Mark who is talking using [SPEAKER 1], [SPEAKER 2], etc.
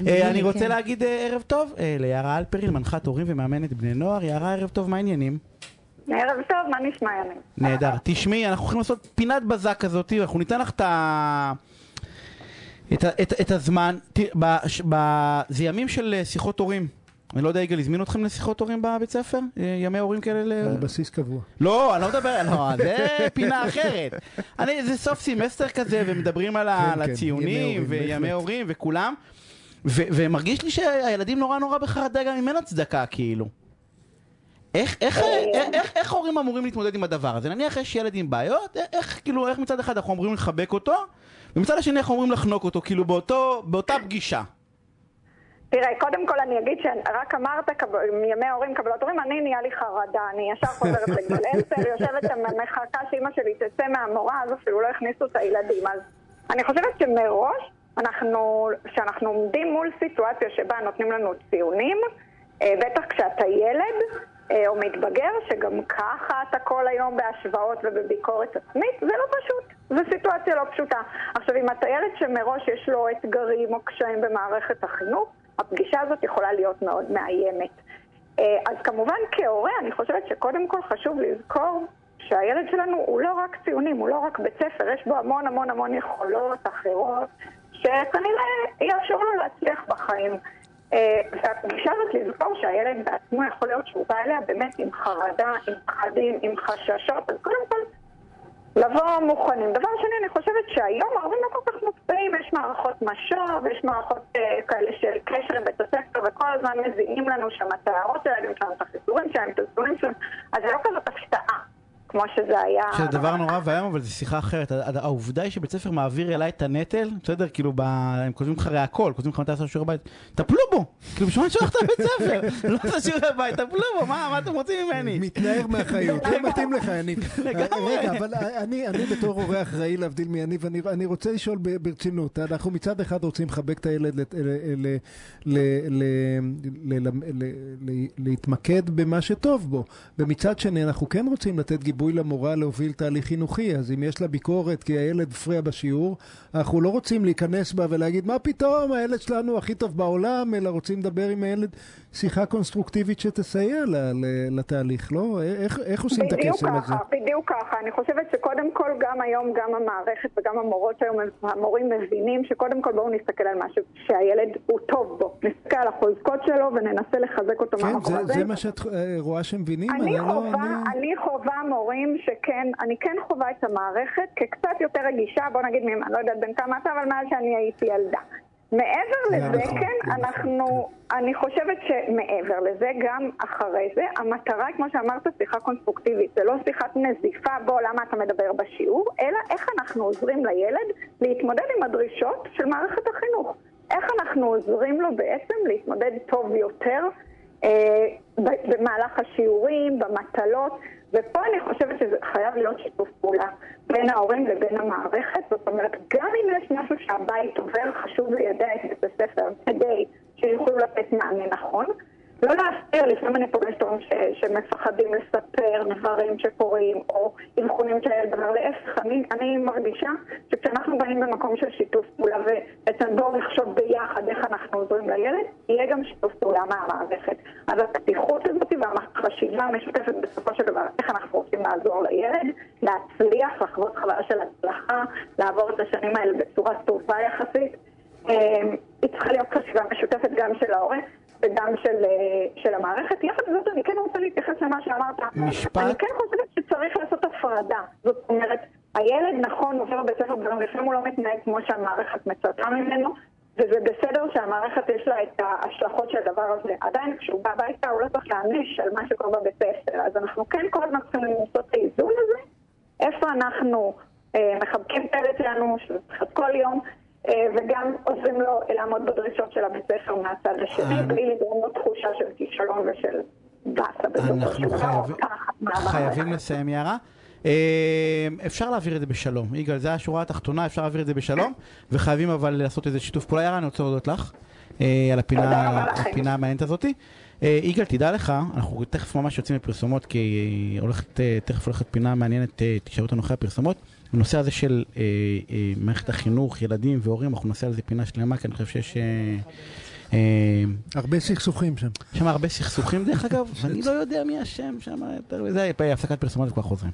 [SPEAKER 1] אני רוצה להגיד ערב טוב ליערה הלפרין, מנחת הורים ומאמנת בני נוער. יערה, ערב טוב, מה העניינים?
[SPEAKER 2] ערב טוב, מה נשמע?
[SPEAKER 1] נהדר. תשמעי, אנחנו הולכים לעשות פינת בזק כזאת, אנחנו ניתן לך את ה... את, את, את הזמן, זה ימים של שיחות הורים. אני לא יודע, יגאל, הזמין אתכם לשיחות הורים בבית ספר? ימי הורים כאלה?
[SPEAKER 3] על בסיס קבוע.
[SPEAKER 1] לא, אני לא מדבר, לא, זה פינה אחרת. אני, זה סוף סמסטר כזה, ומדברים על הציונים, וימי הורים, וכולם. ומרגיש לי שהילדים נורא נורא בחרדה גם אם אין הצדקה, כאילו. איך, איך, איך, איך הורים אמורים להתמודד עם הדבר הזה? נניח יש ילד עם בעיות, איך, כאילו, איך מצד אחד אנחנו אמורים לחבק אותו, ומצד השני אנחנו אמורים לחנוק אותו, כאילו באותו, באותה פגישה.
[SPEAKER 2] תראה, קודם כל אני אגיד שרק אמרת מימי ההורים קבלות הורים, אני נהיה לי חרדה, אני ישר חוזרת לגיל עשר, יושבת שם מחכה שאימא שלי תצא מהמורה, אז אפילו לא הכניסו את הילדים. אז אני חושבת שמראש, אנחנו, שאנחנו עומדים מול סיטואציה שבה נותנים לנו ציונים, בטח כשאתה ילד או מתבגר, שגם ככה אתה כל היום בהשוואות ובביקורת עצמית, זה לא פשוט, זו סיטואציה לא פשוטה. עכשיו, אם אתה ילד שמראש יש לו אתגרים או קשיים במערכת החינוך, הפגישה הזאת יכולה להיות מאוד מאיימת. אז כמובן כהורה, אני חושבת שקודם כל חשוב לזכור שהילד שלנו הוא לא רק ציונים, הוא לא רק בית ספר, יש בו המון המון המון יכולות אחרות, שכנראה יאפשרו לו להצליח בחיים. והפגישה הזאת לזכור שהילד בעצמו יכול להיות שהוא בא אליה באמת עם חרדה, עם פחדים, עם חששות, אז קודם כל לבוא מוכנים. דבר שני, אני חושבת שהיום ההורים לא כל כך מופתעים, יש מערכות משוב, יש מערכות uh, כאלה של קשר עם בית הספר, וכל הזמן מזינים לנו שם את ההערות שלהם, את החיסורים שלהם, את הסיפורים שלהם, אז זה לא הפתעה. כמו שזה היה...
[SPEAKER 1] שזה דבר נורא ואיום, אבל זו שיחה אחרת. העובדה היא שבית ספר מעביר אליי את הנטל, בסדר? כאילו, הם כותבים לך הרי הכל, כותבים לך מתי לעשות שיעורי בית, טפלו בו! כאילו, בשביל מה אני שולח את הבית ספר? לא עושה שיעורי בית, טפלו בו, מה אתם רוצים ממני?
[SPEAKER 3] מתנער מאחריות, לא מתאים לך, יניב. רגע, אבל אני בתור הורה אחראי להבדיל מיניב, אני רוצה לשאול ברצינות. אנחנו מצד אחד רוצים לחבק את הילד, להתמקד במה שטוב בו, ומצד שני אנחנו כן רוצים לתת גיבוי למורה להוביל תהליך חינוכי, אז אם יש לה ביקורת כי הילד הפריע בשיעור, אנחנו לא רוצים להיכנס בה ולהגיד מה פתאום, הילד שלנו הכי טוב בעולם, אלא רוצים לדבר עם הילד שיחה קונסטרוקטיבית שתסייע לתהליך, לא? איך, איך עושים את הקסם הזה?
[SPEAKER 2] בדיוק ככה, בדיוק ככה. אני חושבת שקודם כל גם היום, גם המערכת וגם המורות היום, המורים מבינים שקודם כל בואו נסתכל על משהו שהילד הוא טוב בו. נסתכל על החוזקות שלו וננסה לחזק אותו
[SPEAKER 3] כן, מהמקום הזה. כן, זה מה שאת רואה שמבינים?
[SPEAKER 2] אני, אני חובה, לא, אני... אני חובה מורים שכן, אני כן חובה את המערכת כקצת יותר רגישה, בוא נגיד, אני לא יודעת בין כמה אתה, אבל מאז שאני הייתי ילדה. מעבר לזה, נכון, כן, אנחנו, כן. אני חושבת שמעבר לזה, גם אחרי זה, המטרה כמו שאמרת, שיחה קונסטרוקטיבית. זה לא שיחת נזיפה, בוא, למה אתה מדבר בשיעור, אלא איך אנחנו עוזרים לילד להתמודד עם הדרישות של מערכת החינוך. איך אנחנו עוזרים לו בעצם להתמודד טוב יותר אה, במהלך השיעורים, במטלות. ופה אני חושבת שזה חייב להיות שיתוף פעולה בין ההורים לבין המערכת, זאת אומרת, גם אם יש משהו שהבית עובר, חשוב לידע את בית הספר כדי שיוכלו לתת מענה נכון. לא להסתיר, לפעמים אני פוגשת הורים שמפחדים לספר דברים שקורים, או אבחונים שהילד דבר להפך, אני, אני מרגישה שכשאנחנו באים במקום של שיתוף פעולה ובעצם בואו נחשוב ביחד איך אנחנו עוזרים לילד, יהיה גם שיתוף פעולה מהמערכת. אז והחשיבה המשותפת בסופו של דבר, איך אנחנו רוצים לעזור לילד, להצליח, לחוות חוויה של הצלחה, לעבור את השנים האלה בצורה טובה יחסית. היא צריכה להיות חשיבה משותפת גם של ההורה. וגם של, של המערכת. יחד עם זאת, אני כן רוצה להתייחס למה שאמרת.
[SPEAKER 1] משפט?
[SPEAKER 2] אני כן חושבת שצריך לעשות הפרדה. זאת אומרת, הילד נכון עובר בית ספר ביום, לפעמים הוא לא מתנהג כמו שהמערכת מצפה ממנו, וזה בסדר שהמערכת יש לה את ההשלכות של הדבר הזה. עדיין כשהוא בא הביתה הוא לא צריך להעניש על מה שקורה בבית ספר. אז אנחנו כן כל הזמן צריכים למצוא את האיזון הזה, איפה אנחנו אה, מחבקים את הילד שלנו, שזה צריך כל יום. וגם עוזרים לו לעמוד בדרישות של הבית ספר מהצד השני, בלי לגרום לו תחושה של כישלון ושל באסה.
[SPEAKER 1] אנחנו חייבים לסיים, יערה. אפשר להעביר את זה בשלום, יגאל, זה השורה התחתונה, אפשר להעביר את זה בשלום, וחייבים אבל לעשות איזה שיתוף פעולה. יערה, אני רוצה להודות לך. על הפינה המעניינת הזאתי. יגאל, תדע לך, אנחנו תכף ממש יוצאים לפרסומות, כי הולכת, תכף הולכת פינה מעניינת, תשארו אותנו אחרי הפרסומות. הנושא הזה של מערכת החינוך, ילדים והורים, אנחנו נעשה על זה פינה שלמה, כי אני חושב שיש...
[SPEAKER 3] הרבה סכסוכים שם.
[SPEAKER 1] יש שם הרבה סכסוכים דרך אגב, ואני לא יודע מי אשם שם, זה הפסקת פרסומות וכבר חוזרים.